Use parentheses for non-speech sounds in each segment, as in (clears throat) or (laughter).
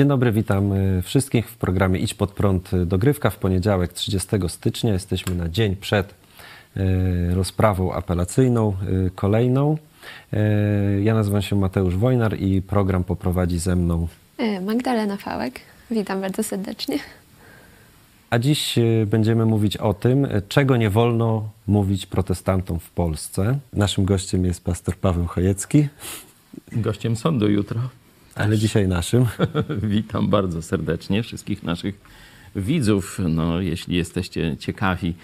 Dzień dobry, witam y, wszystkich w programie Idź pod prąd y, dogrywka w poniedziałek 30 stycznia. Jesteśmy na dzień przed y, rozprawą apelacyjną kolejną. Ja nazywam się Mateusz Wojnar i program poprowadzi ze mną Magdalena Fałek. Witam bardzo serdecznie. A dziś będziemy mówić o tym, czego nie wolno mówić protestantom w Polsce. Naszym gościem jest pastor Paweł Chojecki. Gościem sądu jutro. Ale dzisiaj naszym. (laughs) Witam bardzo serdecznie wszystkich naszych widzów. No, jeśli jesteście ciekawi,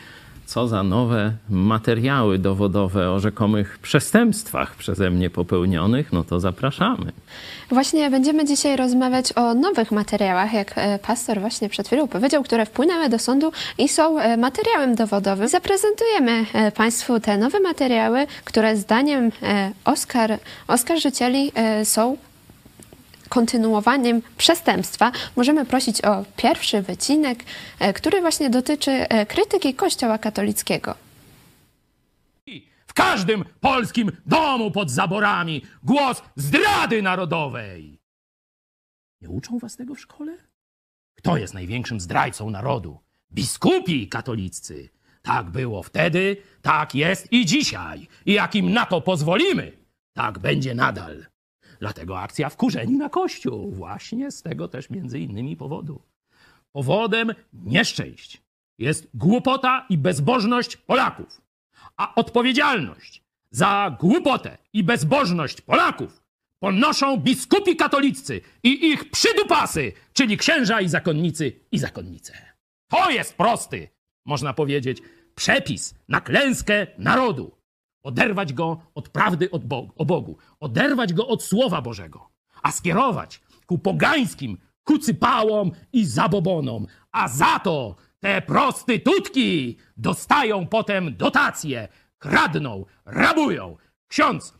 co za nowe materiały dowodowe o rzekomych przestępstwach przeze mnie popełnionych, no to zapraszamy. Właśnie będziemy dzisiaj rozmawiać o nowych materiałach, jak e, pastor właśnie przed chwilą powiedział, które wpłynęły do sądu i są e, materiałem dowodowym. Zaprezentujemy e, Państwu te nowe materiały, które zdaniem Oskar, oskarżycieli są kontynuowaniem przestępstwa, możemy prosić o pierwszy wycinek, e, który właśnie dotyczy e, krytyki Kościoła katolickiego. W każdym polskim domu pod zaborami głos zdrady narodowej. Nie uczą was tego w szkole? Kto jest największym zdrajcą narodu? Biskupi katoliccy. Tak było wtedy, tak jest i dzisiaj. I jak im na to pozwolimy, tak będzie nadal. Dlatego akcja wkurzeni na Kościół. Właśnie z tego też między innymi powodu. Powodem nieszczęść jest głupota i bezbożność Polaków. A odpowiedzialność za głupotę i bezbożność Polaków ponoszą biskupi katoliccy i ich przydupasy, czyli księża i zakonnicy i zakonnice. To jest prosty, można powiedzieć, przepis na klęskę narodu oderwać go od prawdy od Bogu, o Bogu, oderwać go od Słowa Bożego, a skierować ku pogańskim kucypałom i zabobonom. A za to te prostytutki dostają potem dotacje, kradną, rabują. Ksiądz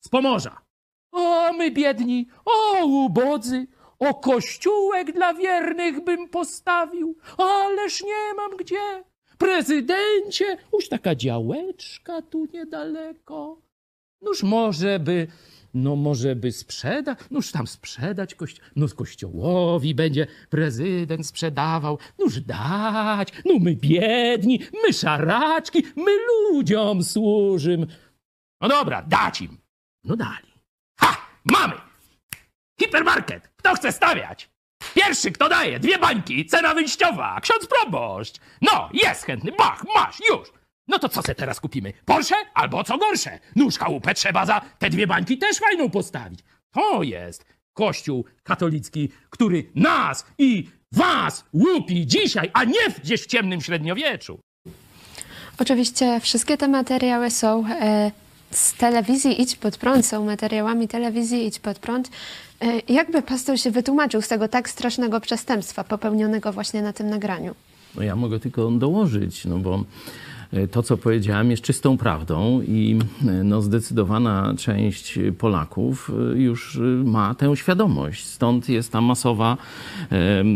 z Pomorza. O, my biedni, o, ubodzy, o kościółek dla wiernych bym postawił, ależ nie mam gdzie. Prezydencie, już taka działeczka tu niedaleko. Noż może by, no może by sprzedać, noż tam sprzedać, kości no kościołowi będzie prezydent sprzedawał, noż dać, no my biedni, my szaraczki, my ludziom służymy. No dobra, dać im. No dali. Ha, mamy! Hipermarket, kto chce stawiać? Pierwszy, kto daje, dwie bańki, cena wyjściowa, ksiądz proboszcz. No, jest chętny, bach, masz, już. No to co se teraz kupimy? Porsche albo co gorsze? Nóż chałupę trzeba za te dwie bańki też fajną postawić. To jest Kościół katolicki, który nas i was łupi dzisiaj, a nie gdzieś w ciemnym średniowieczu. Oczywiście wszystkie te materiały są e, z telewizji Idź Pod Prąd, są materiałami telewizji Idź Pod Prąd. E, jakby pastor się wytłumaczył z tego tak strasznego przestępstwa popełnionego właśnie na tym nagraniu? No ja mogę tylko dołożyć, no bo e, to, co powiedziałem, jest czystą prawdą i e, no, zdecydowana część Polaków już ma tę świadomość. Stąd jest ta masowa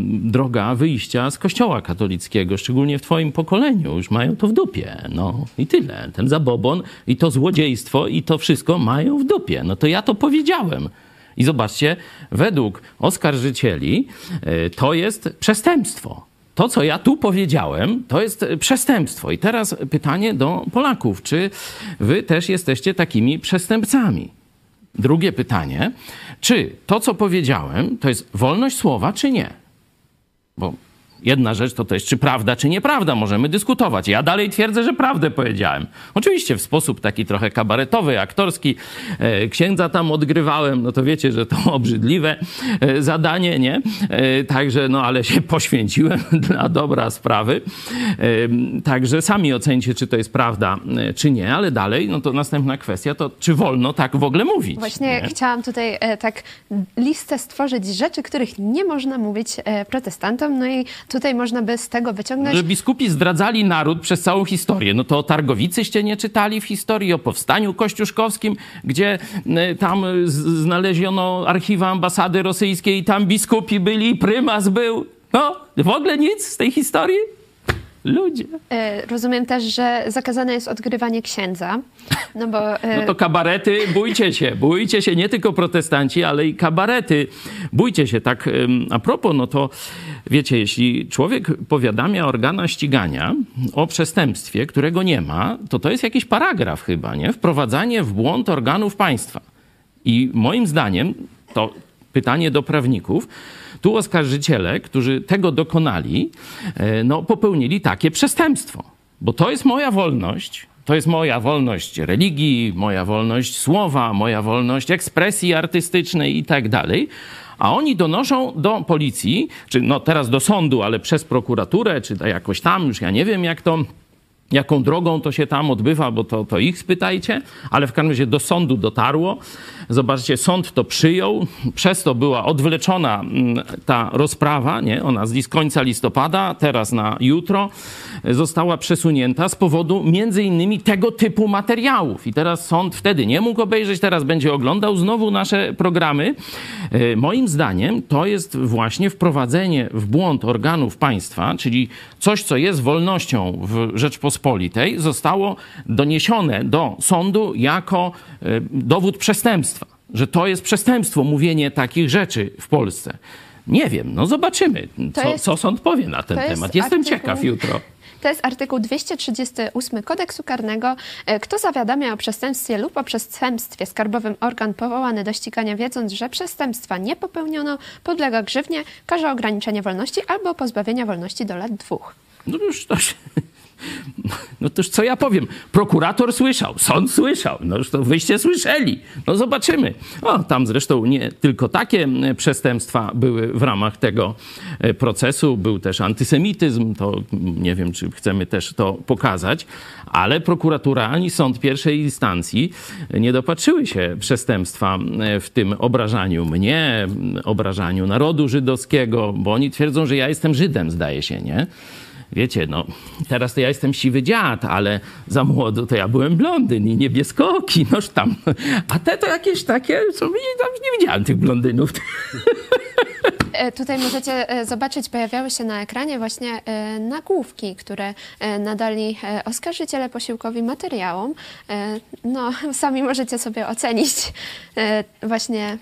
droga wyjścia z kościoła katolickiego, szczególnie w twoim pokoleniu. Już mają to w dupie. No i tyle. Ten zabobon i to złodziejstwo i to wszystko mają w dupie. No to ja to powiedziałem. I zobaczcie, według oskarżycieli e, to jest przestępstwo. To, co ja tu powiedziałem, to jest przestępstwo. I teraz pytanie do Polaków: czy wy też jesteście takimi przestępcami? Drugie pytanie: czy to, co powiedziałem, to jest wolność słowa, czy nie? Bo Jedna rzecz to też, czy prawda, czy nieprawda, możemy dyskutować. Ja dalej twierdzę, że prawdę powiedziałem. Oczywiście w sposób taki trochę kabaretowy, aktorski. E, księdza tam odgrywałem, no to wiecie, że to (laughs) obrzydliwe e, zadanie, nie? E, także, no ale się (laughs) poświęciłem (laughs) dla dobra sprawy. Także sami ocencie, czy to jest prawda, czy nie, ale dalej, no to następna kwestia to, czy wolno tak w ogóle mówić. Właśnie nie? chciałam tutaj tak listę stworzyć rzeczy, których nie można mówić protestantom, no i tutaj można by z tego wyciągnąć... Że biskupi zdradzali naród przez całą historię. No to o Targowicyście nie czytali w historii, o powstaniu kościuszkowskim, gdzie e, tam znaleziono archiwa ambasady rosyjskiej tam biskupi byli, prymas był. No, w ogóle nic z tej historii? Ludzie. E, Rozumiem też, że zakazane jest odgrywanie księdza, no bo... e, No to kabarety, bójcie się, bójcie się, nie tylko protestanci, ale i kabarety. Bójcie się, tak a propos, no to wiecie, jeśli człowiek powiadamia organa ścigania o przestępstwie, którego nie ma, to to jest jakiś paragraf chyba, nie? Wprowadzanie w błąd organów państwa. I moim zdaniem, to pytanie do prawników, tu oskarżyciele, którzy tego dokonali, e, no, popełnili takie przestępstwo. Bo to jest moja wolność, to jest moja wolność religii, moja wolność słowa, moja wolność ekspresji artystycznej i tak dalej. A oni donoszą do policji, czy no teraz do sądu, ale przez prokuraturę, czy jakoś tam, już ja nie wiem jak to jaką drogą to się tam odbywa, bo to, to ich spytajcie, ale w każdym razie do sądu dotarło. Zobaczcie, sąd to przyjął, przez to była odwleczona mm, ta rozprawa, nie? ona z końca listopada, teraz na jutro, została przesunięta z powodu między innymi tego typu materiałów. I teraz sąd wtedy nie mógł obejrzeć, teraz będzie oglądał znowu nasze programy. E, Moim zdaniem to jest właśnie wprowadzenie w błąd organów państwa, czyli coś, co jest wolnością w Rzeczpospolitej, zostało doniesione do sądu jako e, dowód przestępstwa. Że to jest przestępstwo, mówienie takich rzeczy w Polsce. Nie wiem, no zobaczymy, co, jest- co sąd powie na ten temat. Jestem artykuł- ciekaw jutro. To jest artykuł 238 kodeksu karnego. E, Kto zawiadamia o przestępstwie lub o przestępstwie skarbowym organ powołany do ścigania, wiedząc, że przestępstwa nie popełniono, podlega grzywnie, karze ograniczenia wolności albo pozbawienia wolności do lat dwóch. No już to się... No toż co ja powiem? Prokurator słyszał, sąd słyszał, no to wyście słyszeli. No zobaczymy. O, tam zresztą nie tylko takie przestępstwa były w ramach tego e, procesu. Był też antysemityzm, to nie wiem, czy chcemy też to pokazać, ale prokuratura ani sąd pierwszej instancji nie dopatrzyły się przestępstwa m, w tym obrażaniu mnie, obrażaniu narodu żydowskiego, bo oni twierdzą, że ja jestem Żydem, zdaje się, nie? Wiecie, no teraz to ja jestem siwy dziad, ale za młodo to ja byłem blondyn i niebieskooki, noż tam. A te to jakieś takie, co nie, widziałem tych blondynów. E, Tutaj możecie e, zobaczyć, pojawiały się na ekranie właśnie e, nagłówki, które nadali oskarżyciele posiłkowi materiałom. No, (laughs) sami możecie sobie ocenić właśnie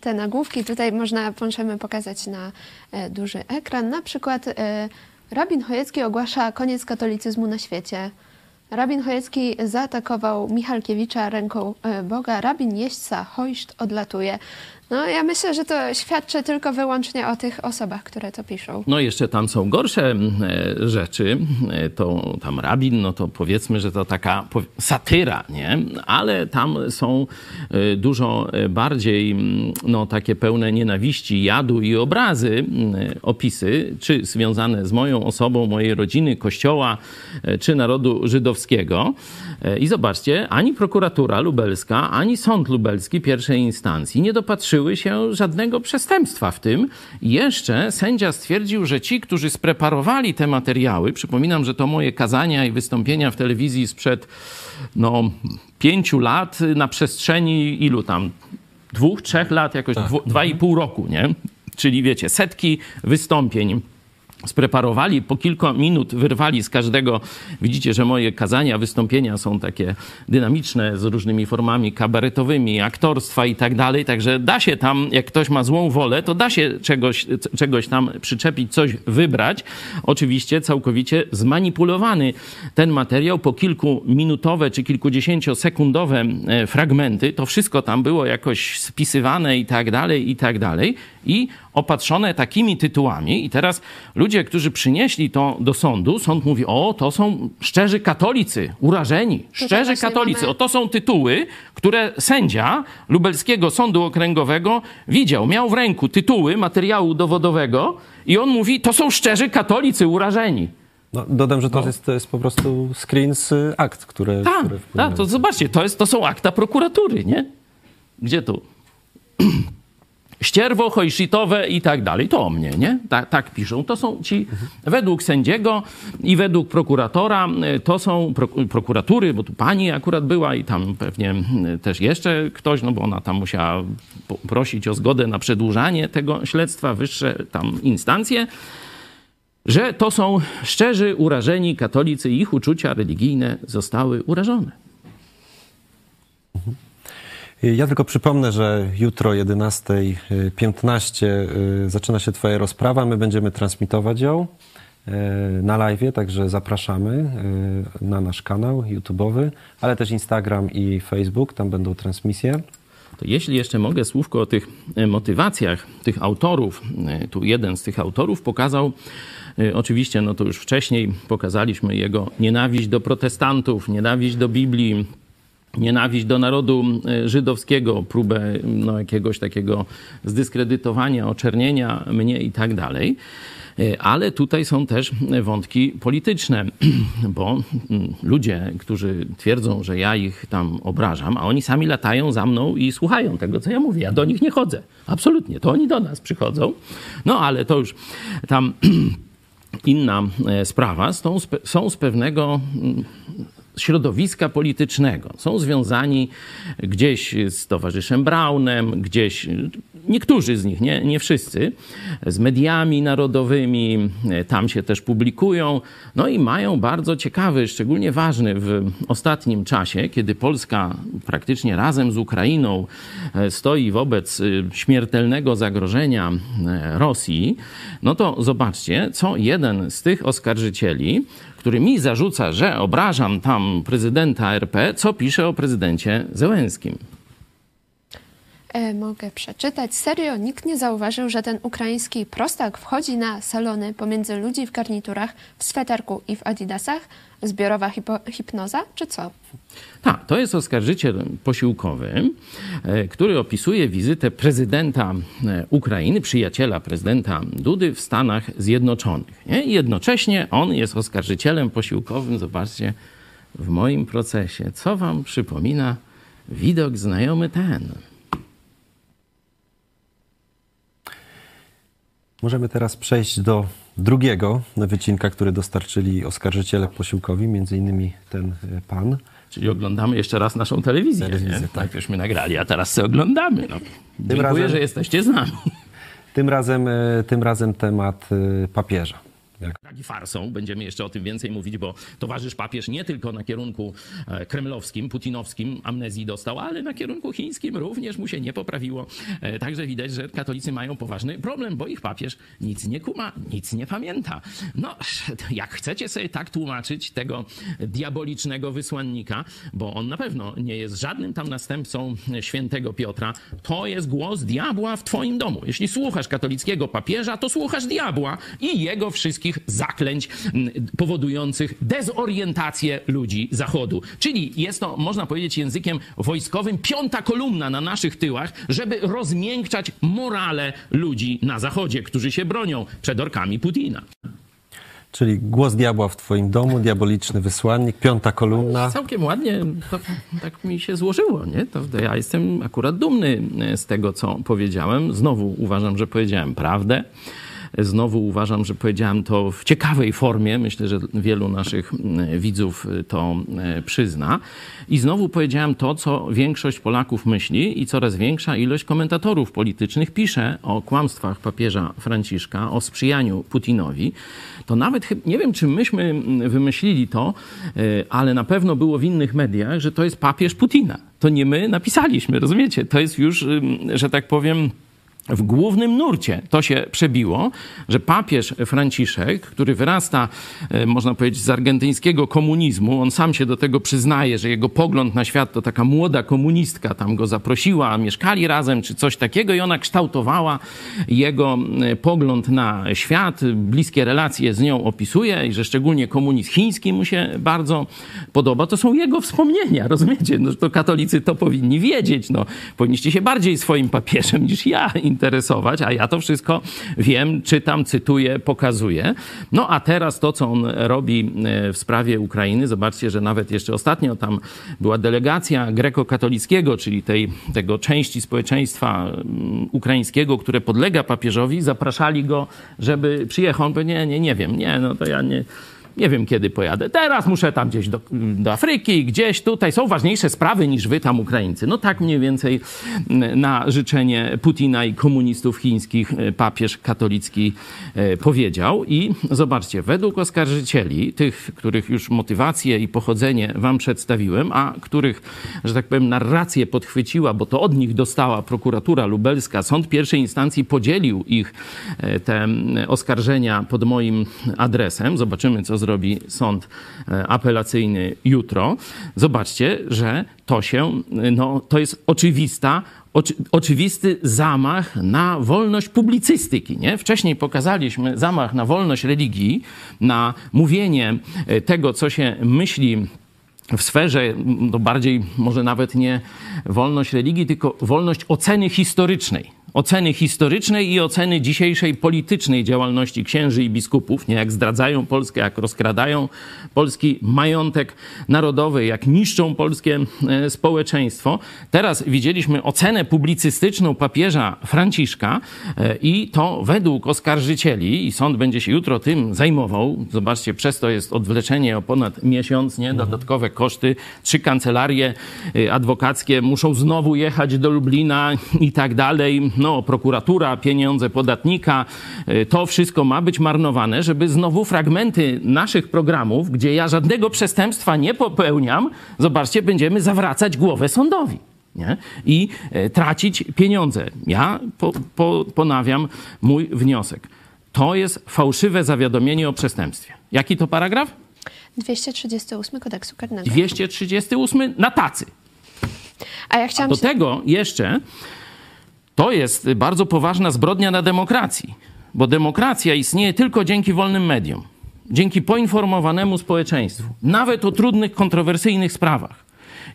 te nagłówki. Tutaj można, możemy pokazać na duży ekran. Na przykład rabin Chojecki ogłasza koniec katolicyzmu na świecie. Rabin Chojecki zaatakował Michalkiewicza ręką e, Boga. Rabin jeźdźca Hojszt odlatuje. No ja myślę, że to świadczy tylko wyłącznie o tych osobach, które to piszą. No jeszcze tam są gorsze e, rzeczy. E, To tam rabin, no to powiedzmy, że to taka satyra, nie? Ale tam są e, dużo bardziej mm, no, takie pełne nienawiści, jadu i obrazy mm, opisy, czy związane z moją osobą, mojej rodziny, kościoła, czy narodu żydowskiego. I zobaczcie, ani prokuratura lubelska, ani sąd lubelski pierwszej instancji nie dopatrzyły się żadnego przestępstwa w tym. I Jeszcze sędzia stwierdził, że ci, którzy spreparowali te materiały, przypominam, że to moje kazania i wystąpienia w telewizji sprzed no, pięciu lat na przestrzeni ilu tam? Dwóch, trzech lat, jakoś dwu, dwa i pół roku, nie? Czyli wiecie, setki wystąpień spreparowali, po kilka minut wyrwali z każdego. Widzicie, że moje kazania, wystąpienia są takie dynamiczne, z różnymi formami kabaretowymi, aktorstwa i tak dalej. Także da się tam, jak ktoś ma złą wolę, to da się czegoś, czegoś tam przyczepić, coś wybrać. Oczywiście całkowicie zmanipulowany ten materiał po kilkuminutowe czy kilkudziesięciosekundowe e, fragmenty. To wszystko tam było jakoś spisywane i tak dalej, i tak dalej. I opatrzone takimi tytułami. I teraz ludzie, którzy przynieśli to do sądu, sąd mówi: O, to są szczerzy katolicy, urażeni. Szczerzy katolicy. mamy- O, to są tytuły, które sędzia lubelskiego sądu okręgowego widział. Miał w ręku tytuły materiału dowodowego i on mówi: To są szczerzy katolicy, urażeni. No, dodam, że to, jest, to jest po prostu screen z y, akt, które, Tak, które tak, to zobaczcie, to, jest, to są akta prokuratury, nie? Gdzie tu? (clears throat) Ścierwo, hojszitowe i tak dalej. To o mnie, nie? Tak, tak piszą. To są ci, według sędziego i według prokuratora, y, to są pro, prokuratury, bo tu pani akurat była i tam pewnie y, też jeszcze ktoś, no bo ona tam musiała prosić o zgodę na przedłużanie tego śledztwa, wyższe tam instancje. że to są szczerzy urażeni katolicy i ich uczucia religijne zostały urażone. Ja tylko przypomnę, że jutro o 11.15 y, zaczyna się Twoja rozprawa. My będziemy transmitować ją y, na live, także zapraszamy y, na nasz kanał YouTube'owy, ale też Instagram i Facebook, tam będą transmisje. To jeśli jeszcze mogę słówko o tych motywacjach tych autorów, tu jeden z tych autorów pokazał, oczywiście, no to już wcześniej pokazaliśmy jego nienawiść do protestantów, nienawiść do Biblii, nienawiść do narodu żydowskiego, próbę no, jakiegoś takiego zdyskredytowania, oczernienia mnie i tak dalej. E, ale tutaj są też wątki polityczne, (clears throat) bo mm, ludzie, którzy twierdzą, że ja ich tam obrażam, a oni sami latają za mną i słuchają tego, co ja mówię. Ja do nich nie chodzę. Absolutnie. To oni do nas przychodzą. No ale to już tam (clears throat) inna e, sprawa. Są z pewnego mm, środowiska politycznego. Są związani gdzieś z towarzyszem Braunem, gdzieś, niektórzy z nich, nie, nie wszyscy, z mediami narodowymi, tam się też publikują. No i mają bardzo ciekawy, szczególnie ważny w ostatnim czasie, kiedy Polska praktycznie razem z Ukrainą e, stoi wobec e, śmiertelnego zagrożenia e, Rosji, no to zobaczcie, co jeden z tych oskarżycieli który mi zarzuca, że obrażam tam prezydenta RP, co pisze o prezydencie Zełenskim. E, mogę przeczytać. Serio, nikt nie zauważył, że ten ukraiński prostak wchodzi na salony pomiędzy ludzi w garniturach, w sweterku i w adidasach? Zbiorowa hipnoza, czy co? Tak, to jest oskarżyciel posiłkowy, e, który opisuje wizytę prezydenta e, Ukrainy, przyjaciela prezydenta Dudy w Stanach Zjednoczonych. Nie? Jednocześnie on jest oskarżycielem posiłkowym, zobaczcie, w moim procesie. Co wam przypomina widok znajomy ten? Możemy teraz przejść do drugiego wycinka, który dostarczyli oskarżyciele posiłkowi, między innymi ten e, pan. Czyli oglądamy jeszcze raz naszą telewizję. telewizję tak. Najpierwśmy nagrali, a teraz sobie oglądamy. No. Dziękuję, razem, że jesteście z nami. Tym razem, e, tym razem temat e, papieża. Tak farsą, będziemy jeszcze o tym więcej mówić, bo towarzysz papież nie tylko na kierunku e, kremlowskim, putinowskim amnezji dostał, ale na kierunku chińskim również mu się nie poprawiło. E, także widać, że katolicy mają poważny problem, bo ich papież nic nie kuma, nic nie pamięta. No, jak chcecie sobie tak tłumaczyć tego diabolicznego wysłannika, bo on na pewno nie jest żadnym tam następcą świętego Piotra, to jest głos diabła w twoim domu. Jeśli słuchasz katolickiego papieża, to słuchasz diabła i jego wszystkich wszystkich zaklęć powodujących dezorientację ludzi Zachodu. Czyli jest to, można powiedzieć językiem wojskowym, piąta kolumna na naszych tyłach, żeby rozmiękczać morale ludzi na Zachodzie, którzy się bronią przed orkami Putina. Czyli głos diabła w twoim domu, diaboliczny wysłannik, piąta kolumna. Całkiem ładnie, to, tak mi się złożyło, nie? To, ja jestem akurat dumny z tego, co powiedziałem. Znowu uważam, że powiedziałem prawdę. Znowu uważam, że powiedziałem to w ciekawej formie. Myślę, że wielu naszych widzów to przyzna. I znowu powiedziałem to, co większość Polaków myśli i coraz większa ilość komentatorów politycznych pisze o kłamstwach papieża Franciszka, o sprzyjaniu Putinowi. To nawet nie wiem, czy myśmy wymyślili to, y, ale na pewno było w innych mediach, że to jest papież Putina. To nie my napisaliśmy, rozumiecie? To jest już, że tak powiem, w głównym nurcie to się przebiło, że papież Franciszek, który wyrasta, e, można powiedzieć, z argentyńskiego komunizmu, on sam się do tego przyznaje, że jego pogląd na świat to taka młoda komunistka tam go zaprosiła, mieszkali razem czy coś takiego i ona kształtowała jego e, pogląd na świat, bliskie relacje z nią opisuje i że szczególnie komunizm chiński mu się bardzo podoba. To są jego wspomnienia, rozumiecie? No, to katolicy to powinni wiedzieć. No, powinniście się bardziej swoim papieżem niż ja interesować, a ja to wszystko wiem, czytam, cytuję, pokazuję. No a teraz to, co on robi e, w sprawie Ukrainy, zobaczcie, że nawet jeszcze ostatnio tam była delegacja grekokatolickiego, czyli tej, tego części społeczeństwa mm, ukraińskiego, które podlega papieżowi, zapraszali go, żeby przyjechał. On powiedział, nie, nie, nie wiem, nie, no to ja nie, Nie wiem, kiedy pojadę. Teraz muszę tam gdzieś do, do Afryki, gdzieś tutaj. Są ważniejsze sprawy niż wy tam, Ukraińcy. No tak mniej więcej na życzenie Putina i komunistów chińskich e, papież katolicki e, powiedział. I zobaczcie, według oskarżycieli, tych, których już motywację i pochodzenie wam przedstawiłem, a których, że tak powiem, narrację podchwyciła, bo to od nich dostała prokuratura lubelska, sąd pierwszej instancji podzielił ich, e, te oskarżenia pod moim adresem. Zobaczymy, co zrobi sąd apelacyjny jutro. Zobaczcie, że to się, no, to jest oczywista oczy, oczywisty zamach na wolność publicystyki. Nie? Wcześniej pokazaliśmy zamach na wolność religii, na mówienie tego, co się myśli w sferze, no bardziej może nawet nie wolność religii, tylko wolność oceny historycznej oceny historycznej i oceny dzisiejszej politycznej działalności księży i biskupów, nie jak zdradzają Polskę, jak rozkradają polski majątek narodowy, jak niszczą polskie e, społeczeństwo. Teraz widzieliśmy ocenę publicystyczną papieża Franciszka e, i to według oskarżycieli, i sąd będzie się jutro tym zajmował, zobaczcie, przez to jest odwleczenie o ponad miesiąc, nie? dodatkowe koszty, trzy kancelarie e, adwokackie muszą znowu jechać do Lublina i tak dalej no, prokuratura, pieniądze podatnika, y, to wszystko ma być marnowane, żeby znowu fragmenty naszych programów, gdzie ja żadnego przestępstwa nie popełniam, zobaczcie, będziemy zawracać głowę sądowi. Nie? I e, tracić pieniądze. Ja po, po, ponawiam mój wniosek. To jest fałszywe zawiadomienie o przestępstwie. Jaki to paragraf? 238 kodeksu karnego. 238 na tacy. A ja chciałam Do się... tego jeszcze to jest bardzo poważna zbrodnia na demokracji, bo demokracja istnieje tylko dzięki wolnym mediom, dzięki poinformowanemu społeczeństwu, nawet o trudnych, kontrowersyjnych sprawach.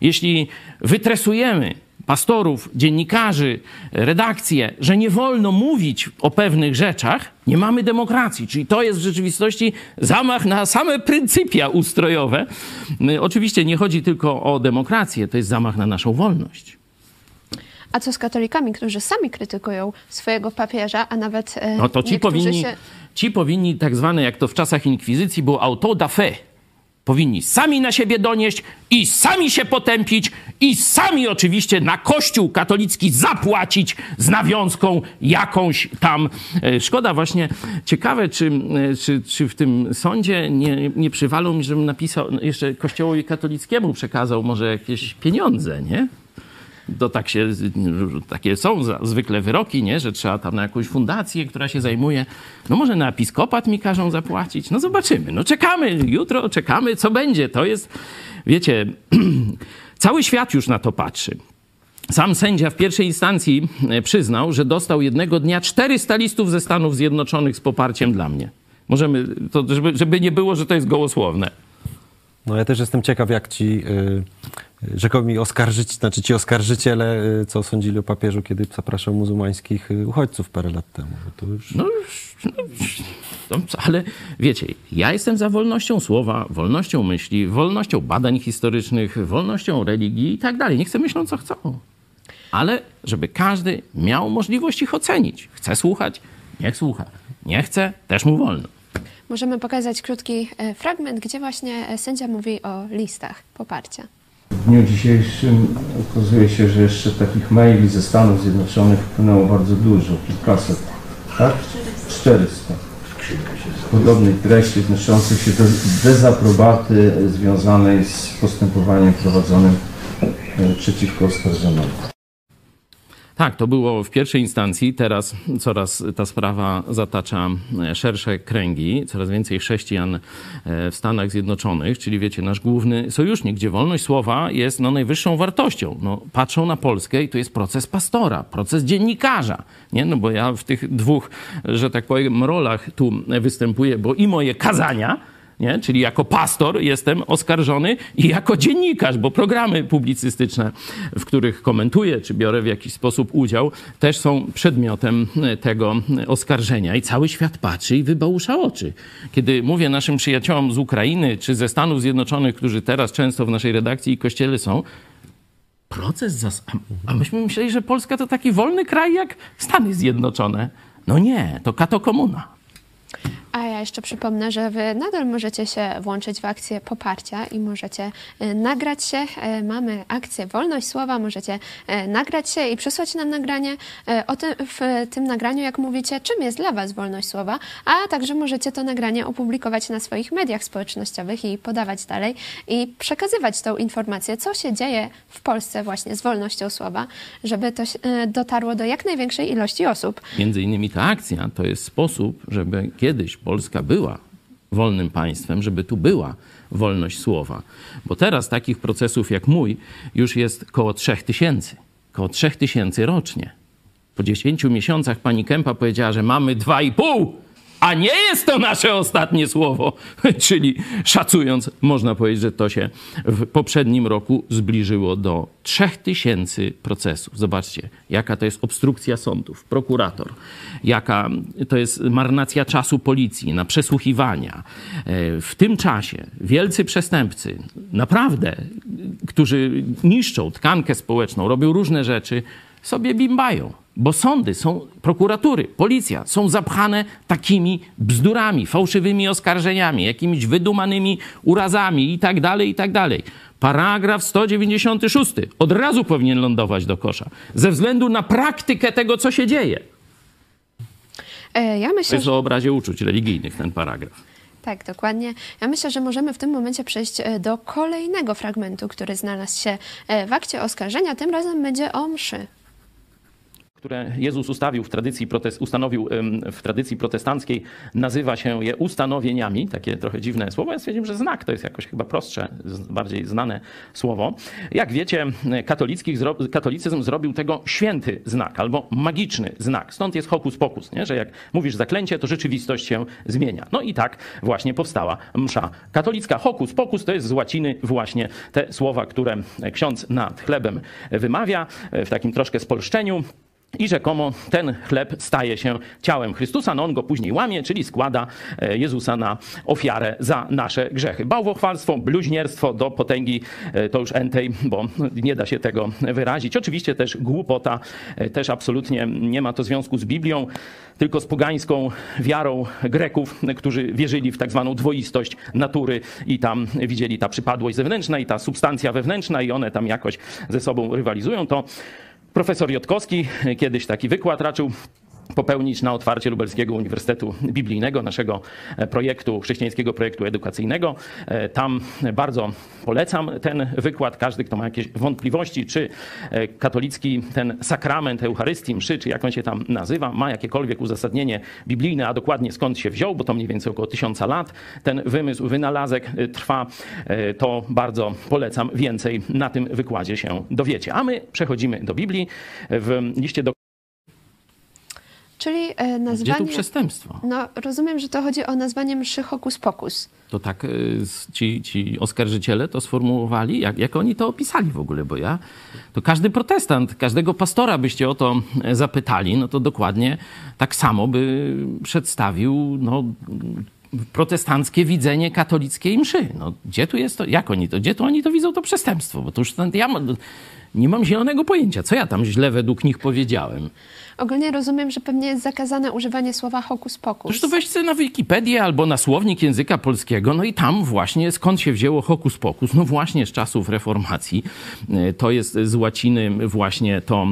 Jeśli wytresujemy pastorów, dziennikarzy, redakcje, że nie wolno mówić o pewnych rzeczach, nie mamy demokracji. Czyli to jest w rzeczywistości zamach na same pryncypia ustrojowe. Oczywiście nie chodzi tylko o demokrację, to jest zamach na naszą wolność. A co z katolikami, którzy sami krytykują swojego papieża, a nawet e, No to ci powinni, się... ci powinni tak zwane, jak to w czasach inkwizycji było auto da fe. Powinni sami na siebie donieść i sami się potępić i sami oczywiście na kościół katolicki zapłacić z nawiązką jakąś tam. E, szkoda właśnie, ciekawe czy, e, czy, czy w tym sądzie nie, nie przywalą mi, żebym napisał, jeszcze kościołowi katolickiemu przekazał może jakieś pieniądze, nie? To tak się, takie są zwykle wyroki, nie? że trzeba tam na jakąś fundację, która się zajmuje. No może na episkopat mi każą zapłacić. No zobaczymy. No czekamy, jutro czekamy, co będzie. To jest, wiecie, (clears throat) cały świat już na to patrzy. Sam sędzia w pierwszej instancji e, przyznał, że dostał jednego dnia 400 listów ze Stanów Zjednoczonych z poparciem dla mnie. Możemy, to żeby, żeby nie było, że to jest gołosłowne. No ja też jestem ciekaw, jak ci y, rzekomi oskarżyć, znaczy ci oskarżyciele, y, co sądzili o papieżu, kiedy zapraszał muzułmańskich y, uchodźców parę lat temu. To już... No, no, ale wiecie, ja jestem za wolnością słowa, wolnością myśli, wolnością badań historycznych, wolnością religii i tak dalej. Niech sobie myślą, co chcą. Ale żeby każdy miał możliwość ich ocenić. Chce słuchać, niech słucha. Nie chce, też mu wolno. Możemy pokazać krótki e, fragment, gdzie właśnie e, sędzia mówi o listach poparcia. W dniu dzisiejszym okazuje się, że jeszcze takich maili ze Stanów Zjednoczonych wpłynęło bardzo dużo, kilkaset, tak? 400. Podobnych treści odnoszących się do dezaprobaty związanej z postępowaniem prowadzonym e, przeciwko oskarżonemu. Tak, to było w pierwszej instancji. Teraz coraz ta sprawa zatacza e, szersze kręgi. Coraz więcej chrześcijan e, w Stanach Zjednoczonych, czyli wiecie, nasz główny sojusznik, gdzie wolność słowa jest no, najwyższą wartością. No, patrzą na Polskę i to jest proces pastora, proces dziennikarza. Nie? No bo ja w tych dwóch, że tak powiem, rolach tu występuję, bo i moje kazania, nie? czyli jako pastor jestem oskarżony i jako dziennikarz, bo programy publicystyczne, w których komentuję czy biorę w jakiś sposób udział, też są przedmiotem tego oskarżenia. I cały świat patrzy i wybałusza oczy. Kiedy mówię naszym przyjaciołom z Ukrainy czy ze Stanów Zjednoczonych, którzy teraz często w naszej redakcji i kościele są, proces zas... A myśmy myśleli, że Polska to taki wolny kraj jak Stany Zjednoczone. No nie, to kato komuna. A ja jeszcze przypomnę, że wy nadal możecie się włączyć w akcję poparcia i możecie e, nagrać się. E, Mamy akcję Wolność Słowa, możecie e, nagrać się i przysłać nam nagranie o tym, w tym nagraniu, jak mówicie, czym jest dla was wolność słowa, a także możecie to nagranie opublikować na swoich mediach społecznościowych i podawać dalej i przekazywać tą informację, co się dzieje w Polsce właśnie z wolnością słowa, żeby to dotarło do jak największej ilości osób. Między innymi ta akcja to jest sposób, żeby kiedyś Polska była wolnym państwem, żeby tu była wolność słowa. Bo teraz takich procesów jak mój już jest koło 3000. Koło 3000 rocznie. Po 10 miesiącach pani Kępa powiedziała, że mamy 2,5, a nie jest to nasze ostatnie słowo. (laughs) Czyli szacując, można powiedzieć, że to się w poprzednim roku zbliżyło do 3000 procesów. Zobaczcie, jaka to jest obstrukcja sądów, prokurator, jaka to jest marnacja czasu policji na przesłuchiwania. E, W tym czasie wielcy przestępcy, naprawdę, którzy niszczą tkankę społeczną, robią różne rzeczy, sobie bimbają. Bo sądy są, prokuratury, policja są zapchane takimi bzdurami, fałszywymi oskarżeniami, jakimiś wydumanymi urazami i tak dalej, i tak dalej. Paragraf 196 od razu powinien lądować do kosza, ze względu na praktykę tego, co się dzieje. E, Ja To myślę, jest że... o obrazie uczuć religijnych ten paragraf. Tak, dokładnie. Ja myślę, że możemy w tym momencie przejść e, do kolejnego fragmentu, który znalazł się e, w akcie oskarżenia. Tym razem będzie o mszy. Które Jezus ustawił w tradycji, protes- ustanowił w tradycji protestanckiej, nazywa się je ustanowieniami, takie trochę dziwne słowo. Ja stwierdziłem, że znak to jest jakoś chyba prostsze, bardziej znane słowo. Jak wiecie, katolickich katolicyzm zrobił tego święty znak albo magiczny znak. Stąd jest hokus pokus, nie? że jak mówisz zaklęcie, to rzeczywistość się zmienia. No i tak właśnie powstała msza katolicka. Hokus pokus to jest z łaciny właśnie te słowa, które ksiądz nad chlebem wymawia w takim troszkę spolszczeniu. I rzekomo ten chleb staje się ciałem Chrystusa, no on go później łamie, czyli składa e, Jezusa na ofiarę za nasze grzechy. Bałwochwalstwo, bluźnierstwo do potęgi e, to już entej, bo nie da się tego wyrazić. Oczywiście też głupota, e, też absolutnie nie ma to związku z Biblią, tylko z pogańską wiarą Greków, którzy wierzyli w tak zwaną dwoistość natury i tam widzieli ta przypadłość zewnętrzna i ta substancja wewnętrzna i one tam jakoś ze sobą rywalizują. To Profesor Jotkowski kiedyś taki wykład raczył popełnić na otwarcie Lubelskiego Uniwersytetu Biblijnego, naszego e, projektu, chrześcijańskiego projektu edukacyjnego. E, Tam bardzo polecam ten wykład. Każdy, kto ma jakieś wątpliwości, czy e, katolicki ten sakrament Eucharystii, mszy, czy jak on się tam nazywa, ma jakiekolwiek uzasadnienie biblijne, a dokładnie skąd się wziął, bo to mniej więcej około tysiąca lat ten wymysł, wynalazek trwa, to bardzo polecam. Więcej na tym wykładzie się dowiecie. A my przechodzimy do Biblii. W liście do Czyli e, Gdzie tu nazwanie... przestępstwo? No, rozumiem, że to chodzi o nazwanie mszy hokus pokus. To tak s- ci, ci oskarżyciele to sformułowali? Jak, jak oni to opisali w ogóle? Bo ja, to każdy protestant, każdego pastora byście o to e, zapytali, no to dokładnie tak samo by przedstawił no, protestanckie widzenie katolickiej mszy. No, gdzie tu jest to, jak oni to, gdzie tu oni to widzą to przestępstwo? Bo to już ja nie mam zielonego pojęcia, co ja tam źle według nich powiedziałem. Ogólnie rozumiem, że pewnie jest zakazane używanie słowa hokus pokus. Zresztą weź sobie na Wikipedię albo na słownik języka polskiego, no i tam właśnie skąd się wzięło hokus pokus? No właśnie z czasów reformacji. E, To jest z łaciny właśnie to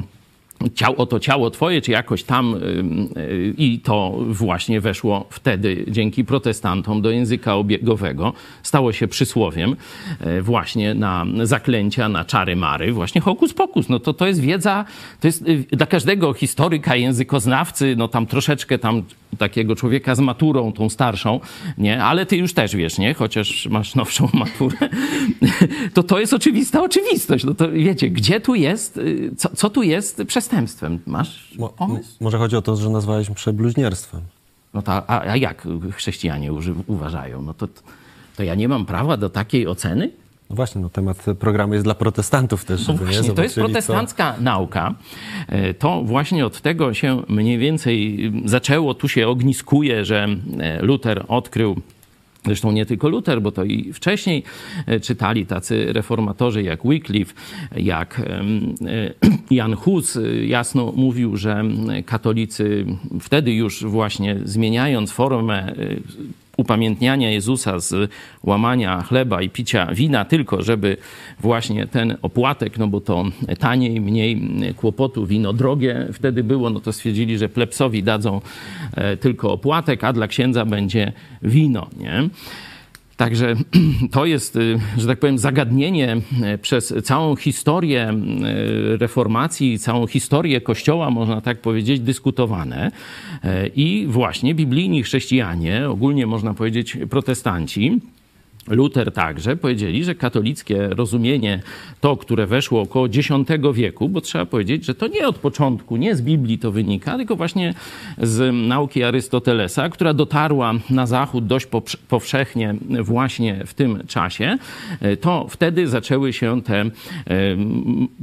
ciało, oto ciało twoje, czy jakoś tam ym, y, i to właśnie weszło wtedy dzięki protestantom do języka obiegowego. Stało się przysłowiem e, właśnie na zaklęcia, na czary mary, właśnie hokus pokus. No to, to jest wiedza, to jest y, dla każdego historyka, językoznawcy, no tam troszeczkę tam takiego człowieka z maturą, tą starszą, nie? Ale ty już też wiesz, nie? Chociaż masz nowszą (laughs) maturę. To to jest oczywista oczywistość. No to wiecie, gdzie tu jest, y, co, co tu jest przestępstwem? Masz Mo- pomysł? może chodzi o to, że nazwaliśmy przebluźnierstwem. No to, a, a jak chrześcijanie uważają? No to, to ja nie mam prawa do takiej oceny? No właśnie, no temat programu jest dla protestantów też, No właśnie, to jest zobaczyli, co- protestancka nauka. E, To właśnie od tego się mniej więcej zaczęło, tu się ogniskuje, że e, Luter odkrył Zresztą nie tylko Luther, bo to i wcześniej e, czytali tacy reformatorzy jak Wycliffe, jak e, (clears throat) Jan Hus jasno mówił, że katolicy wtedy już właśnie zmieniając formę upamiętniania Jezusa z łamania chleba i picia wina, tylko żeby właśnie ten opłatek, no bo to taniej, mniej kłopotu, wino drogie wtedy było, no to stwierdzili, że plepsowi dadzą e, tylko opłatek, a dla księdza będzie wino, nie? Także (clears throat) to jest, y, że tak powiem, zagadnienie y, przez całą historię y, reformacji, całą historię Kościoła, można tak powiedzieć, dyskutowane. I właśnie biblijni chrześcijanie, ogólnie można powiedzieć protestanci, Luther także powiedzieli, że katolickie rozumienie, to, które weszło około X wieku, bo trzeba powiedzieć, że to nie od początku, nie z Biblii to wynika, tylko właśnie z nauki Arystotelesa, która dotarła na zachód dość powszechnie właśnie w tym czasie, to wtedy zaczęły się te,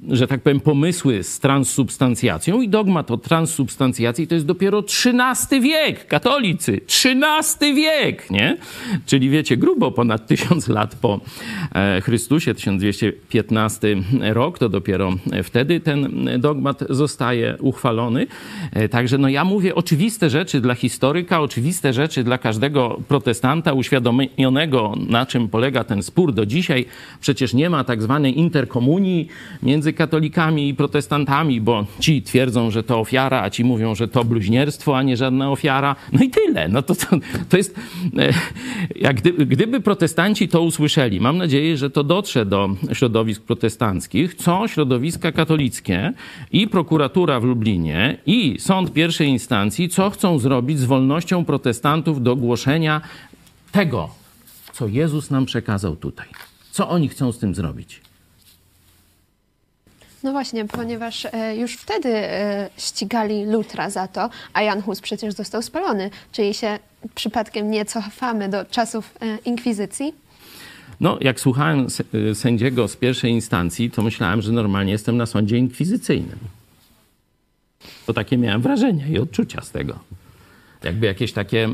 że tak powiem, pomysły z transsubstancjacją i dogmat o transsubstancjacji to jest dopiero XIII wiek, katolicy, XIII wiek, nie? Czyli wiecie, grubo ponad tysiąc lat po e, Chrystusie, 1215 rok, to dopiero wtedy ten dogmat zostaje uchwalony. E, także no ja mówię oczywiste rzeczy dla historyka, oczywiste rzeczy dla każdego protestanta uświadomionego, na czym polega ten spór do dzisiaj. Przecież nie ma tak zwanej interkomunii między katolikami i protestantami, bo ci twierdzą, że to ofiara, a ci mówią, że to bluźnierstwo, a nie żadna ofiara. No i tyle. No to, to, to jest, e, jak gdyby, protestanci protestanci to usłyszeli. Mam nadzieję, że to dotrze do środowisk protestanckich, co środowiska katolickie i prokuratura w Lublinie i sąd pierwszej instancji, co chcą zrobić z wolnością protestantów do głoszenia tego, co Jezus nam przekazał tutaj. Co oni chcą z tym zrobić? No właśnie, ponieważ e, już wtedy e, ścigali Lutra za to, a Jan Hus przecież został spalony. Czyli się przypadkiem nie cofamy do czasów e, inkwizycji? No, jak słuchałem sędziego z pierwszej instancji, to myślałem, że normalnie jestem na sądzie inkwizycyjnym. To takie miałem wrażenie i odczucia z tego. Jakby jakieś takie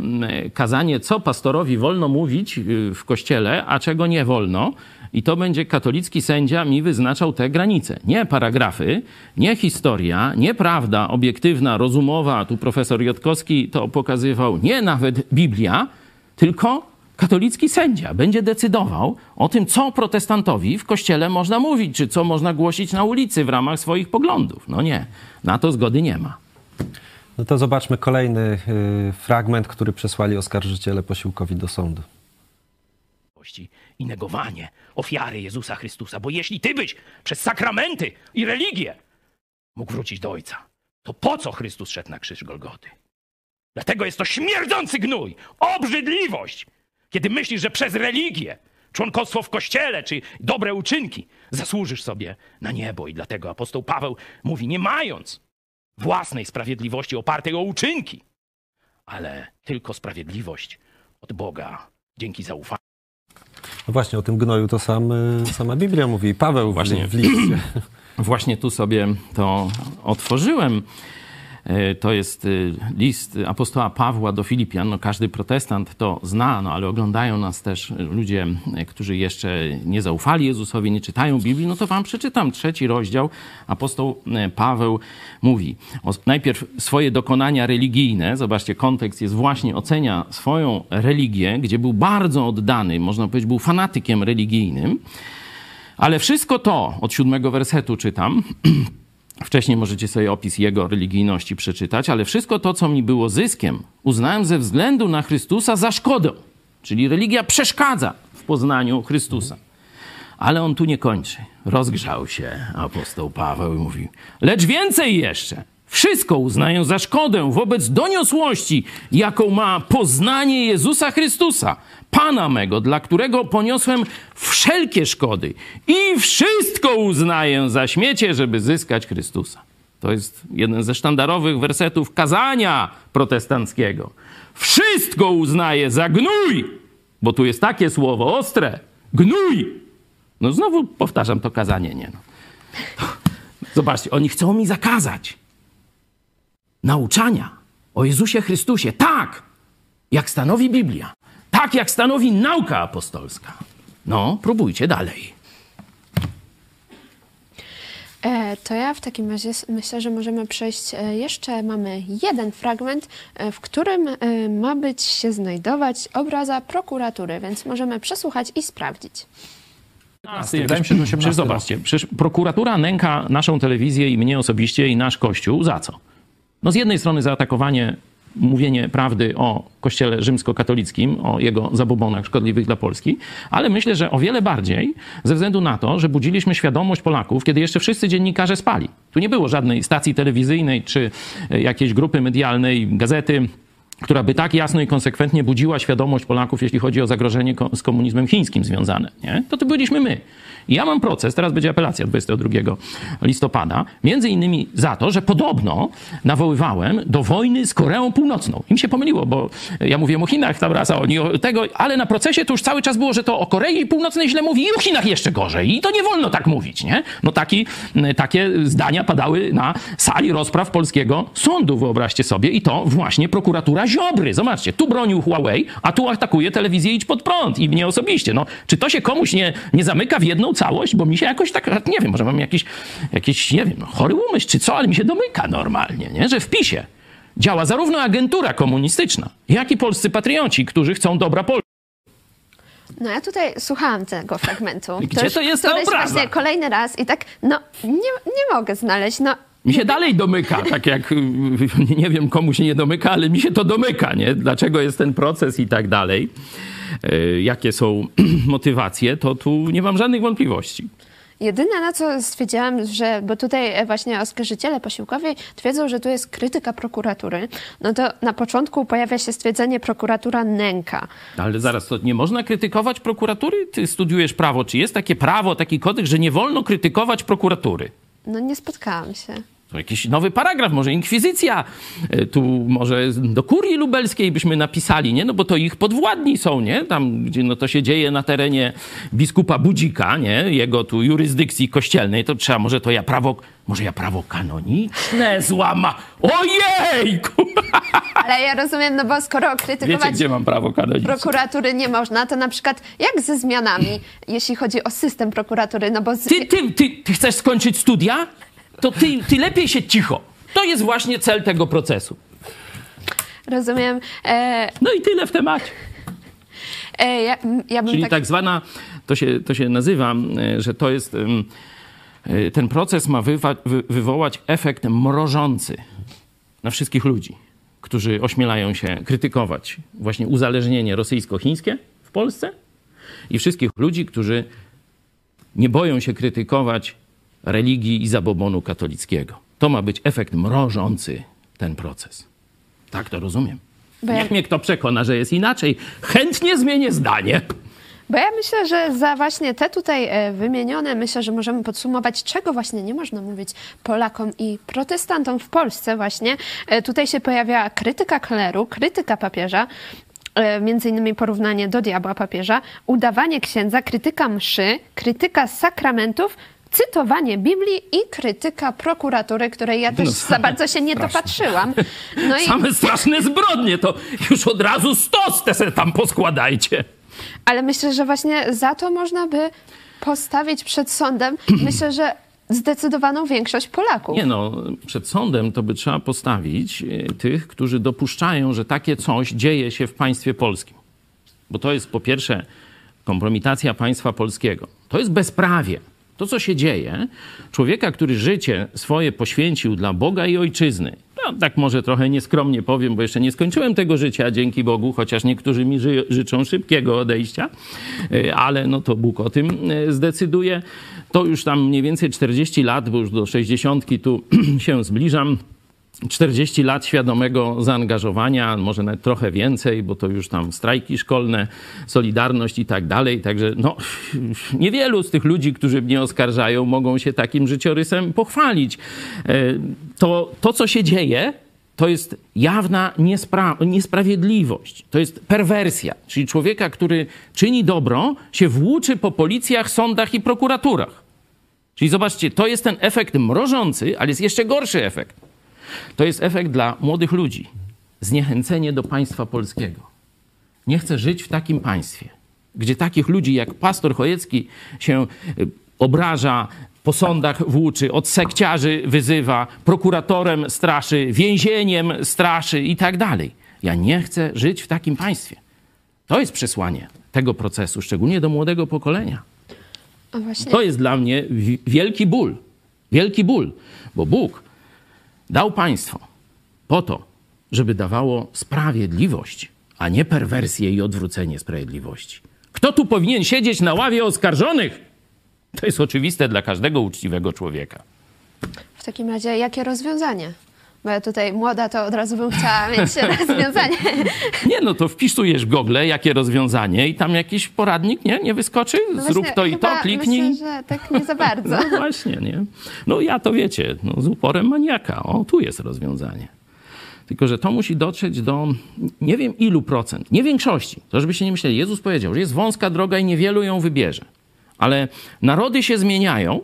kazanie, co pastorowi wolno mówić y, w kościele, a czego nie wolno, i to będzie katolicki sędzia mi wyznaczał te granice. Nie paragrafy, nie historia, nie prawda obiektywna, rozumowa, tu profesor Jotkowski to pokazywał, nie nawet Biblia, tylko katolicki sędzia będzie decydował o tym, co protestantowi w kościele można mówić, czy co można głosić na ulicy w ramach swoich poglądów. No nie, na to zgody nie ma. No to zobaczmy kolejny y, fragment, który przesłali oskarżyciele posiłkowi do sądu i negowanie ofiary Jezusa Chrystusa. Bo jeśli ty byś przez sakramenty i religię mógł wrócić do Ojca, to po co Chrystus szedł na krzyż Golgoty? Dlatego jest to śmierdzący gnój, obrzydliwość, kiedy myślisz, że przez religię, członkostwo w kościele czy dobre uczynki zasłużysz sobie na niebo. I dlatego apostoł Paweł mówi, nie mając własnej sprawiedliwości opartej o uczynki, ale tylko sprawiedliwość od Boga dzięki zaufaniu. No właśnie, o tym gnoju to sam, y, sama Biblia mówi, Paweł właśnie w liście. (clears throat) Właśnie tu sobie to otworzyłem. E, to jest y, list apostoła Pawła do Filipian. No, każdy protestant to zna, no, ale oglądają nas też ludzie, e, którzy jeszcze nie zaufali Jezusowi, nie czytają Biblii. No to wam przeczytam trzeci rozdział. Apostoł e, Paweł mówi o, najpierw swoje dokonania religijne. Zobaczcie, kontekst jest właśnie ocenia swoją religię, gdzie był bardzo oddany, można powiedzieć, był fanatykiem religijnym. Ale wszystko to, od siódmego wersetu czytam, (clears throat) Wcześniej możecie sobie opis jego religijności przeczytać, ale wszystko to, co mi było zyskiem, uznałem ze względu na Chrystusa za szkodę. Czyli religia przeszkadza w poznaniu Chrystusa. Ale on tu nie kończy. Rozgrzał się apostoł Paweł i mówił: Lecz więcej jeszcze. Wszystko uznaję za szkodę wobec doniosłości, jaką ma poznanie Jezusa Chrystusa, Pana mego, dla którego poniosłem wszelkie szkody i wszystko uznaję za śmiecie, żeby zyskać Chrystusa. To jest jeden ze sztandarowych wersetów kazania protestanckiego. Wszystko uznaję za gnój, bo tu jest takie słowo ostre. Gnój. No znowu powtarzam to kazanie, nie no. Zobaczcie, oni chcą mi zakazać nauczania o Jezusie Chrystusie. Tak, jak stanowi Biblia tak jak stanowi nauka apostolska. No, próbujcie dalej. E, To ja w takim razie myślę, że możemy przejść. e, Jeszcze mamy jeden fragment, e, w którym ma być się znajdować obraza prokuratury, więc możemy przesłuchać i sprawdzić. Wydaje mi się, że 18 Przecież zobaczcie, przecież prokuratura nęka naszą telewizję i mnie osobiście i nasz kościół za co? No z jednej strony za atakowanie, mówienie prawdy o kościele rzymskokatolickim, o jego zabobonach szkodliwych dla Polski, ale myślę, że o wiele bardziej ze względu na to, że budziliśmy świadomość Polaków, kiedy jeszcze wszyscy dziennikarze spali. Tu nie było żadnej stacji telewizyjnej czy e, jakiejś grupy medialnej, gazety, która by tak jasno i konsekwentnie budziła świadomość Polaków, jeśli chodzi o zagrożenie z komunizmem chińskim związane. Nie? To to byliśmy my. Ja mam proces, teraz będzie apelacja 22 listopada, między innymi za to, że podobno nawoływałem do wojny z Koreą Północną. Im się pomyliło, bo ja mówiłem o Chinach tam raz, a oni o tego, ale na procesie to już cały czas było, że to o Korei Północnej źle mówi i o Chinach jeszcze gorzej. I to nie wolno tak mówić, nie? No taki, takie zdania padały na sali rozpraw polskiego sądu, wyobraźcie sobie. I to właśnie prokuratura Ziobry. Zobaczcie, tu bronił Huawei, a tu atakuje telewizję Idź Pod Prąd i mnie osobiście. No, czy to się komuś nie, nie zamyka w jedną całość? Bo mi się jakoś tak, nie wiem, może mam jakiś, jakiś nie wiem, chory umysł czy co, ale mi się domyka normalnie, nie? Że w PiSie działa zarówno agentura komunistyczna, jak i polscy patrioci, którzy chcą dobra Polski. No ja tutaj słuchałam tego fragmentu. (laughs) Gdzie już to jest obraza? właśnie kolejny raz i tak, no nie, nie mogę znaleźć, no Mi się dalej domyka, tak jak (laughs) nie wiem komu się nie domyka, ale mi się to domyka, nie? Dlaczego jest ten proces i tak dalej. Y, Jakie są (clears throat) motywacje, to tu nie mam żadnych wątpliwości. Jedyne na co stwierdziłam, że, bo tutaj e, właśnie oskarżyciele posiłkowi twierdzą, że tu jest krytyka prokuratury, no to na początku pojawia się stwierdzenie prokuratura nęka. Ale zaraz, to nie można krytykować prokuratury? Ty studiujesz prawo. Czy jest takie prawo, taki kodeks, że nie wolno krytykować prokuratury? No nie spotkałam się. Jakiś nowy paragraf, może inkwizycja, y, tu może do kurii lubelskiej byśmy napisali, nie? No bo to ich podwładni są, nie? Tam, gdzie no to się dzieje na terenie biskupa Budzika, nie? Jego tu jurysdykcji kościelnej, to trzeba, może to ja prawo, może ja prawo kanoniczne złama. Ojejku! (laughs) Ale ja rozumiem, no bo skoro Wiecie, krytykować gdzie mam prawo kanoniczne? prokuratury nie można, to na przykład jak ze zmianami, jeśli chodzi o system prokuratury, no bo z... Ty, ty, ty, ty chcesz skończyć studia? To ty, ty lepiej się cicho. To jest właśnie cel tego procesu. rozumiem, e, No i tyle w temacie. e, ja, ja Czyli tak... tak, zwana, to się, to się nazywa, że to jest, e, ten proces ma wywa, wy, wywołać efekt mrożący na wszystkich ludzi, którzy ośmielają się krytykować właśnie uzależnienie rosyjsko-chińskie w Polsce i wszystkich ludzi, którzy nie boją się krytykować religii i zabobonu katolickiego. To ma być efekt mrożący ten proces. Tak to rozumiem. Bo ja- Niech mnie kto przekona, że jest inaczej. Chętnie zmienię zdanie. Bo ja myślę, że za właśnie te tutaj e, wymienione, myślę, że możemy podsumować, czego właśnie nie można mówić Polakom i protestantom w Polsce właśnie. E, Tutaj się pojawia krytyka kleru, krytyka papieża, e, między innymi porównanie do diabła papieża, udawanie księdza, krytyka mszy, krytyka sakramentów, cytowanie Biblii i krytyka prokuratury, której ja też za bardzo się nie dopatrzyłam. (laughs) No i... Same straszne zbrodnie, to już od razu stos te se tam poskładajcie. Ale myślę, że właśnie za to można by postawić przed sądem, (clears throat) myślę, że zdecydowaną większość Polaków. Nie no, przed sądem to by trzeba postawić e, tych, którzy dopuszczają, że takie coś dzieje się w państwie polskim. Bo to jest po pierwsze kompromitacja państwa polskiego. To jest bezprawie. To, co się dzieje, człowieka, który życie swoje poświęcił dla Boga i ojczyzny. No, tak może trochę nieskromnie powiem, bo jeszcze nie skończyłem tego życia, dzięki Bogu, chociaż niektórzy mi ży życzą szybkiego odejścia, e, ale no to Bóg o tym e, zdecyduje. To już tam mniej więcej 40 lat, bo już do 60 tu (clears throat) się zbliżam. 40 lat świadomego zaangażowania, może nawet trochę więcej, bo to już tam strajki szkolne, solidarność i tak dalej. Także no, niewielu z tych ludzi, którzy mnie oskarżają, mogą się takim życiorysem pochwalić. E, To, to co się dzieje, to jest jawna niespra- niesprawiedliwość, to jest perwersja, czyli człowieka, który czyni dobro, się włóczy po policjach, sądach i prokuraturach. Czyli zobaczcie, to jest ten efekt mrożący, ale jest jeszcze gorszy efekt. To jest efekt dla młodych ludzi. Zniechęcenie do państwa polskiego. Nie chcę żyć w takim państwie, gdzie takich ludzi jak pastor Chojecki się y, obraża, po sądach włóczy, od sekciarzy wyzywa, prokuratorem straszy, więzieniem straszy i tak dalej. Ja nie chcę żyć w takim państwie. To jest przesłanie tego procesu, szczególnie do młodego pokolenia. To jest dla mnie wi- wielki ból. Wielki ból, bo Bóg dał państwo po to, żeby dawało sprawiedliwość, a nie perwersję i odwrócenie sprawiedliwości. Kto tu powinien siedzieć na ławie oskarżonych? To jest oczywiste dla każdego uczciwego człowieka. W takim razie, jakie rozwiązanie? Bo ja tutaj młoda, to od razu bym chciała mieć (laughs) rozwiązanie. Nie, no to wpisujesz w Google, jakie rozwiązanie i tam jakiś poradnik, nie? Nie wyskoczy? No Zrób właśnie, to i to, kliknij. Myślę, że tak nie za (laughs) bardzo. No właśnie, nie? No ja to wiecie, no, z uporem maniaka. O, tu jest rozwiązanie. Tylko, że to musi dotrzeć do nie wiem ilu procent, nie większości. To żebyście nie myśleli. Jezus powiedział, że jest wąska droga i niewielu ją wybierze. Ale narody się zmieniają,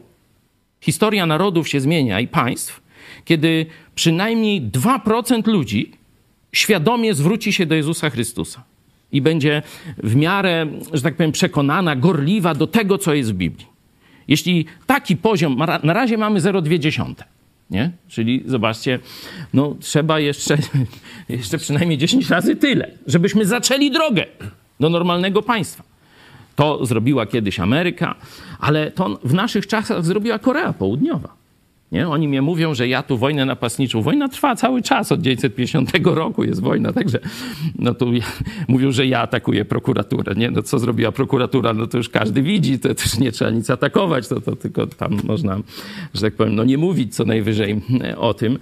historia narodów się zmienia i państw, kiedy przynajmniej 2% ludzi świadomie zwróci się do Jezusa Chrystusa i będzie w miarę, że tak powiem, przekonana, gorliwa do tego, co jest w Biblii. Jeśli taki poziom, na razie mamy 0,2, nie? Czyli zobaczcie, no trzeba jeszcze, (laughs) jeszcze przynajmniej 10 razy tyle, żebyśmy zaczęli drogę do normalnego państwa. To zrobiła kiedyś Ameryka, ale to w naszych czasach zrobiła Korea Południowa. Nie? Oni mnie mówią, że ja tu wojnę napastniczą. Wojna trwa cały czas, od 1950 roku jest wojna, także no tu ja, mówią, że ja atakuję prokuraturę. Nie? No co zrobiła prokuratura, no to już każdy widzi, to też nie trzeba nic atakować, to, to tylko tam można, że tak powiem, no nie mówić co najwyżej e, o tym.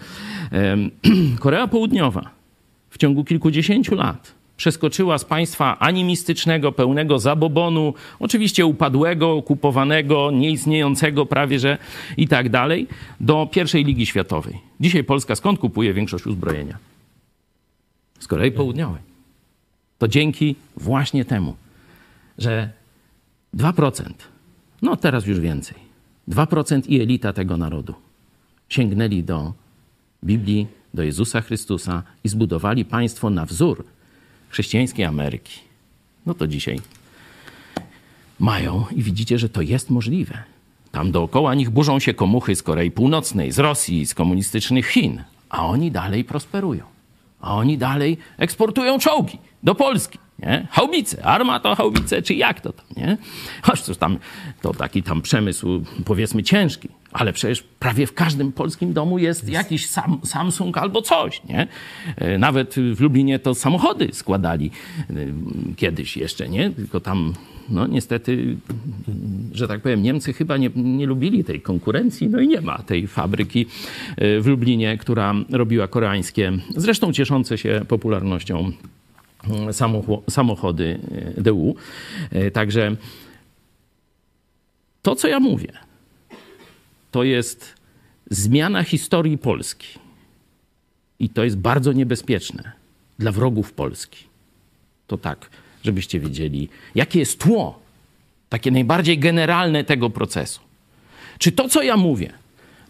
(clears throat) Korea Południowa w ciągu kilkudziesięciu lat przeskoczyła z państwa animistycznego, pełnego zabobonu, oczywiście upadłego, okupowanego, nieistniejącego prawie że i tak dalej, do pierwszej ligi światowej. Dzisiaj Polska skąd kupuje większość uzbrojenia? Z Korei Południowej. To dzięki właśnie temu, że 2%, no teraz już więcej, 2% i elita tego narodu sięgnęli do Biblii, do Jezusa Chrystusa i zbudowali państwo na wzór chrześcijańskiej Ameryki. No to dzisiaj mają i widzicie, że to jest możliwe. Tam dookoła nich burzą się komuchy z Korei Północnej, z Rosji, z komunistycznych Chin, a oni dalej prosperują. A oni dalej eksportują czołgi do Polski. Nie? Haubice, arma to haubice, czy jak to tam, nie? Choć to tam, to taki tam przemysł, powiedzmy, ciężki, ale przecież prawie w każdym polskim domu jest jakiś sam, Samsung albo coś, nie? E, Nawet w Lublinie to samochody składali e, kiedyś jeszcze, nie? Tylko tam, no niestety, że tak powiem, Niemcy chyba nie, nie lubili tej konkurencji, no i nie ma tej fabryki e, w Lublinie, która robiła koreańskie, zresztą cieszące się popularnością samochody e, DU. E, Także to, co ja mówię, to jest zmiana historii Polski. I to jest bardzo niebezpieczne dla wrogów Polski. To tak, żebyście wiedzieli, jakie jest tło, takie najbardziej generalne tego procesu. Czy to, co ja mówię,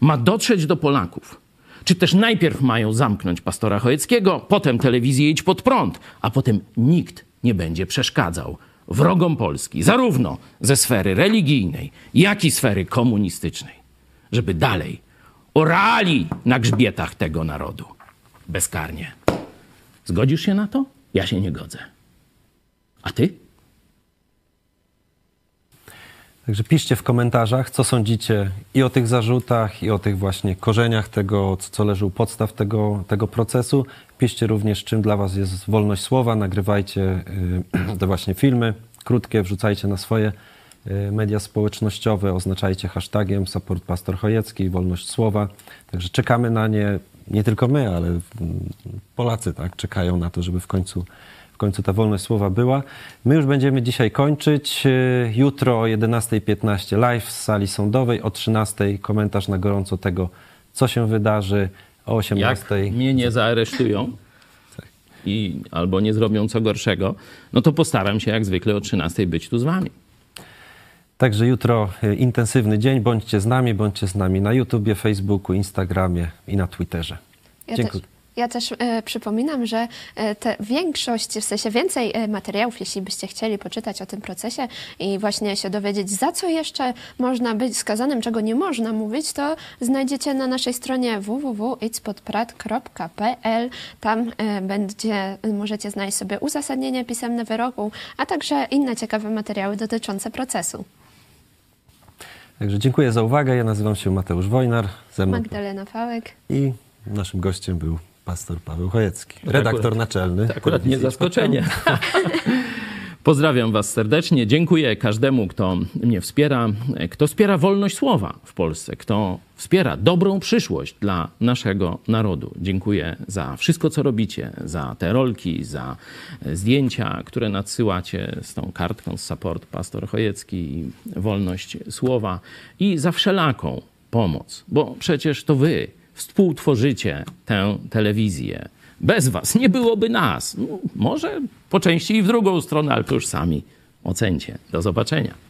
ma dotrzeć do Polaków? Czy też najpierw mają zamknąć pastora Chojeckiego, potem telewizję idź pod prąd, a potem nikt nie będzie przeszkadzał wrogom Polski, zarówno ze sfery religijnej, jak i sfery komunistycznej, żeby dalej orali na grzbietach tego narodu bezkarnie. Zgodzisz się na to? Ja się nie godzę. A ty? Także piszcie w komentarzach, co sądzicie i o tych zarzutach, i o tych właśnie korzeniach tego, co- leży u podstaw tego, tego procesu. Piszcie również, czym dla Was jest wolność słowa. Nagrywajcie y, (clears throat) te właśnie filmy krótkie, wrzucajcie na swoje y, media społecznościowe, oznaczajcie hashtagiem support pastor Chojecki, wolność słowa. Także czekamy na nie, nie tylko my, ale Polacy tak, czekają na to, żeby w końcu końcu ta wolność słowa była. My już będziemy dzisiaj kończyć. Yy, Jutro o 11.15 live z sali sądowej, o 13.00 komentarz na gorąco tego, co się wydarzy, o Jak 18.00. mnie nie zaaresztują i albo nie zrobią co gorszego, no to postaram się jak zwykle o 13 być tu z wami. Także jutro y, intensywny dzień. Bądźcie z nami, bądźcie z nami na YouTubie, Facebooku, Instagramie i na Twitterze. Ja Dziękuję. też, Ja też e, przypominam, że e, te większość, w sensie więcej e, materiałów, jeśli byście chcieli poczytać o tym procesie i właśnie się dowiedzieć, za co jeszcze można być skazanym, czego nie można mówić, to znajdziecie na naszej stronie www.itspodprat.pl. Tam e, będzie, możecie znaleźć sobie uzasadnienie pisemne wyroku, a także inne ciekawe materiały dotyczące procesu. Także dziękuję za uwagę. Ja nazywam się Mateusz Wojnar. Ze mną Magdalena Fałek. i naszym gościem był pastor Paweł Chojecki, redaktor naczelny. To akurat nie zaskoczenie. (laughs) Pozdrawiam Was serdecznie. Dziękuję każdemu, kto mnie wspiera, kto wspiera wolność słowa w Polsce, kto wspiera dobrą przyszłość dla naszego narodu. Dziękuję za wszystko, co robicie, za te rolki, za zdjęcia, które nadsyłacie z tą kartką z support Pastor Chojecki i wolność słowa i za wszelaką pomoc, bo przecież to Wy współtworzycie tę telewizję. Bez was nie byłoby nas. No, może po części i w drugą stronę, ale to już sami ocencie. Do zobaczenia.